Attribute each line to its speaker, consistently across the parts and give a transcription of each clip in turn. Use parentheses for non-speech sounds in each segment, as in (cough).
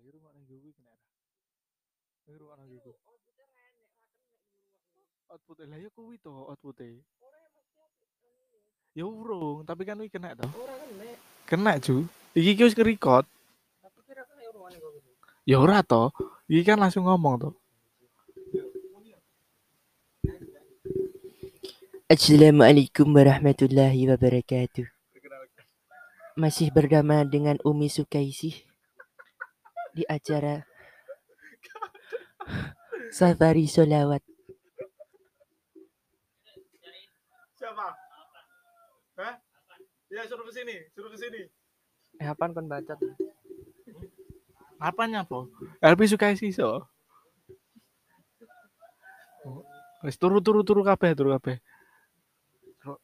Speaker 1: iki rumah nang gue kena. Iki rumah nang gue. Output lah ya kuwi to output Ya urung, tapi kan iki kena to.
Speaker 2: Ora kena.
Speaker 1: Kena cu. Iki ki wis record.
Speaker 2: Tapi kira kena urungannya kok.
Speaker 1: Ya ora to. Iki kan langsung ngomong to.
Speaker 2: Assalamualaikum warahmatullahi wabarakatuh. Masih bersama dengan Umi Sukaisi di acara Safari Solawat.
Speaker 1: Siapa? Hah? Ya suruh ke sini, suruh ke sini.
Speaker 2: Eh, apaan kon bacot?
Speaker 1: Apanya, Po? LP suka isi so. Wis turu turu turu kabeh, turu kabeh. Rok,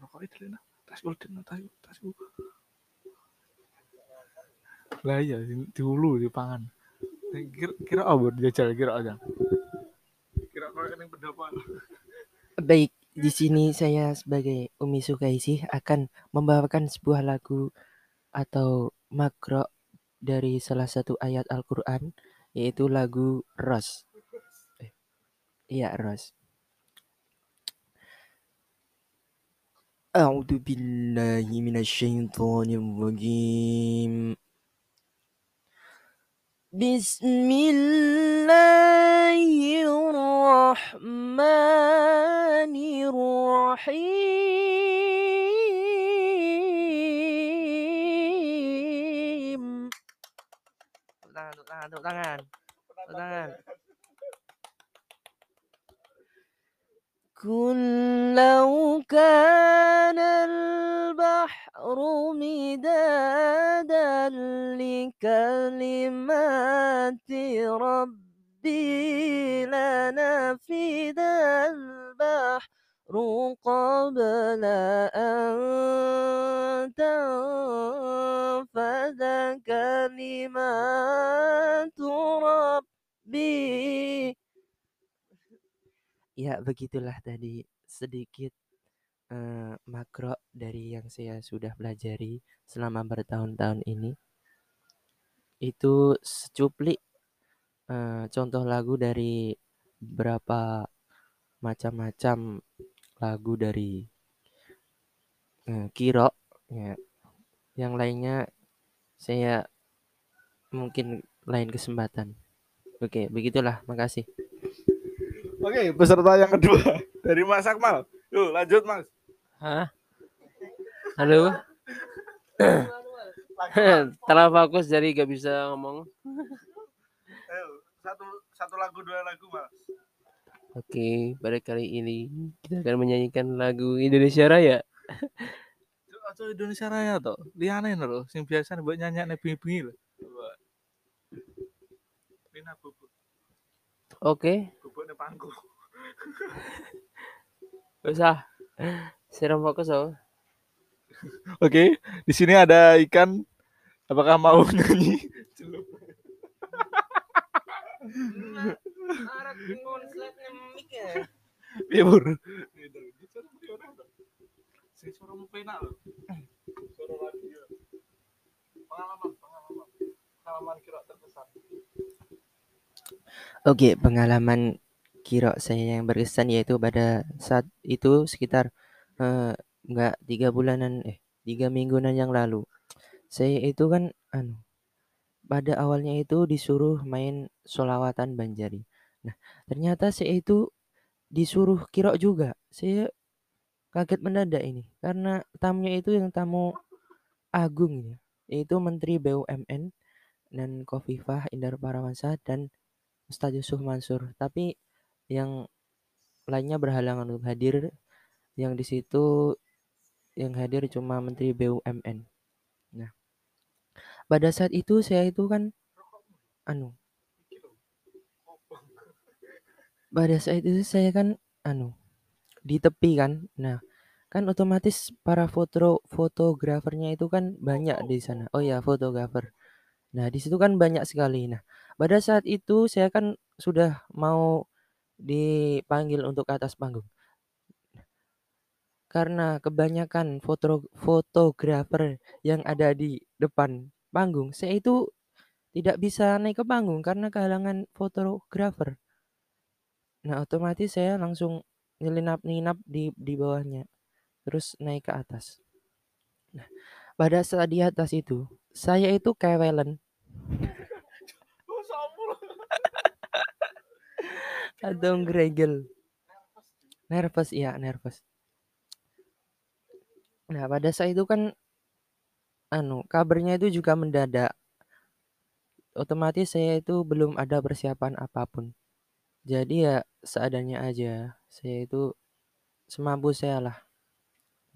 Speaker 1: rokok itu lena. Tas golden, tas tas Lah iya, di di hulu di pangan. Kira, kira apa jajal kira aja. Kira kau yang pendapat.
Speaker 2: Baik, di sini saya sebagai Umi Sukaisi akan membawakan sebuah lagu atau makro dari salah satu ayat Al-Quran, yaitu lagu Ros. Eh, iya, Ros. أعوذ بالله من الشيطان الرجيم بسم الله الرحمن الرحيم Tepuk tangan, tepuk tangan, tepuk tangan, tepuk tangan. قل لو كان البحر مدادا لكلمات ربي لنفد البحر قبل أن تنفذ كلمات ربي Ya, begitulah tadi sedikit eh, makro dari yang saya sudah pelajari selama bertahun-tahun ini. Itu secuplik eh, contoh lagu dari beberapa macam-macam lagu dari eh, Kiro. Ya. Yang lainnya saya mungkin lain kesempatan. Oke, begitulah. Makasih.
Speaker 1: Oke, peserta yang kedua (laughs) dari Mas Akmal. Yuk, lanjut Mas.
Speaker 3: Hah? Halo? (clears throat) (clears throat) (laughs) Telah fokus jadi gak bisa ngomong.
Speaker 1: Ayo, satu satu lagu dua lagu Mas.
Speaker 3: Oke, pada kali ini kita akan menyanyikan lagu Indonesia Raya.
Speaker 1: Aja Indonesia Raya to. Liyane lho, sing biasa mbok nyanyakne bengi-bengi lho. Coba. Pina bubuk,
Speaker 3: Oke,
Speaker 1: bubukne pangku.
Speaker 3: usah. Siram fokus oh.
Speaker 1: Oke, di sini ada ikan. Apakah mau (laughs) nyanyi? Iya, Bur.
Speaker 2: Oke, pengalaman kira saya yang berkesan yaitu pada saat itu sekitar eh, nggak tiga bulanan eh tiga mingguan yang lalu. Saya itu kan anu pada awalnya itu disuruh main solawatan Banjari. Nah, ternyata saya itu disuruh kira juga. Saya kaget mendadak ini karena tamunya itu yang tamu agung ya, yaitu Menteri BUMN dan Kofifah Indar Parawansa dan Ustadz Yusuf Mansur. Tapi yang lainnya berhalangan untuk hadir. Yang di situ yang hadir cuma Menteri BUMN. Nah, pada saat itu saya itu kan anu pada saat itu saya kan anu di tepi kan. Nah, kan otomatis para foto fotografernya itu kan banyak di sana. Oh ya, fotografer. Nah, di situ kan banyak sekali. Nah, pada saat itu saya kan sudah mau dipanggil untuk ke atas panggung. Karena kebanyakan foto fotografer yang ada di depan panggung, saya itu tidak bisa naik ke panggung karena kehalangan fotografer. Nah, otomatis saya langsung nyelinap-nginap di di bawahnya. Terus naik ke atas. Nah, pada saat di atas itu, saya itu kewelen. (laughs) Atau gregel. Nervous, iya nervous. Nah, pada saat itu kan anu, kabarnya itu juga mendadak. Otomatis saya itu belum ada persiapan apa pun. Jadi ya seadanya aja. Saya itu semampu saya lah.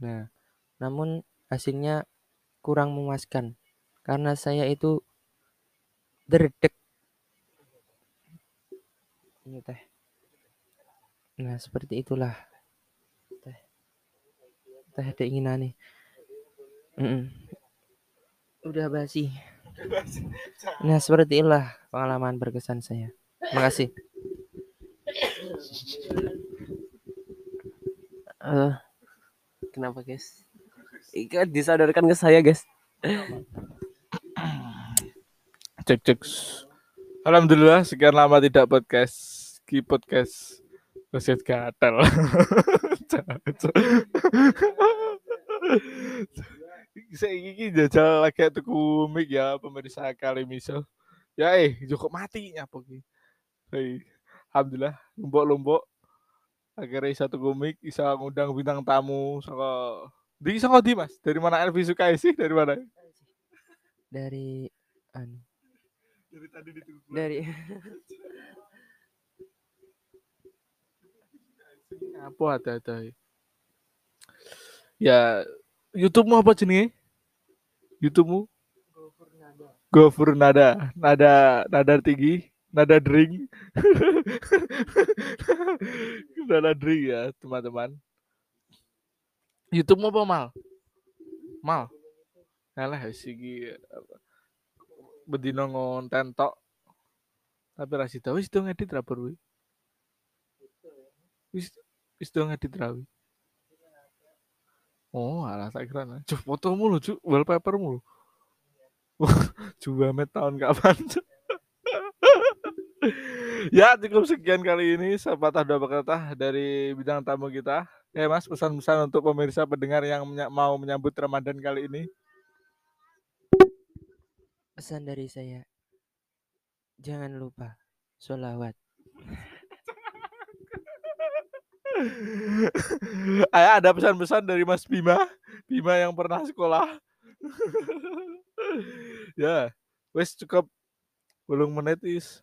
Speaker 2: Nah, namun hasilnya kurang memuaskan karena saya itu derdek. Ini teh. Nah, seperti itulah. Teh. Keinginan nih. Mm-mm. Udah basi. Nah, seperti itulah pengalaman berkesan saya. Makasih.
Speaker 3: Eh, kenapa guys? Ikan disadarkan ke saya guys.
Speaker 1: Cek cek. Alhamdulillah sekian lama tidak podcast. Ki podcast. Keset gatel. (laughs) (laughs) Saya ini jajal lagi tuku mic ya pemirsa kali misal. Ya eh cukup mati nyapa ki. Hei, alhamdulillah lombok-lombok akhirnya bisa tuku mic, bisa ngundang bintang tamu saka di saka di Mas? Dari mana Elvi Sukai sih? Dari mana?
Speaker 2: Dari anu,
Speaker 1: Dari tadi ditunggu.
Speaker 2: dari (laughs)
Speaker 1: Apa ada-ada. Ya, YouTube-mu apa jenenge? YouTube-mu? Gofur nada, nada, nada tinggi, nada drink, (laughs) nada drink ya teman-teman. YouTube-mu apa mal? Mal. Alah sigi bedino ngonten tok. Tapi ra sida wis do ngedit ra? Wis wis do ngedit ra wi? Oh, alah tak kira. nah. Cuk, fotomu lho, Cuk, wallpapermu lho. (laughs) Coba met tahun kapan? (laughs) Ya, cukup sekian kali ini sepatah dua kata dari bidang tamu kita. Ya, Mas, pesan-pesan untuk pemirsa pendengar yang menya- mau menyambut Ramadan kali ini.
Speaker 2: pesan dari saya. Jangan lupa sholawat. (laughs)
Speaker 1: Ada pesan-pesan dari Mas Bima, Bima yang pernah sekolah. (laughs) ya, wes cukup belum menit is.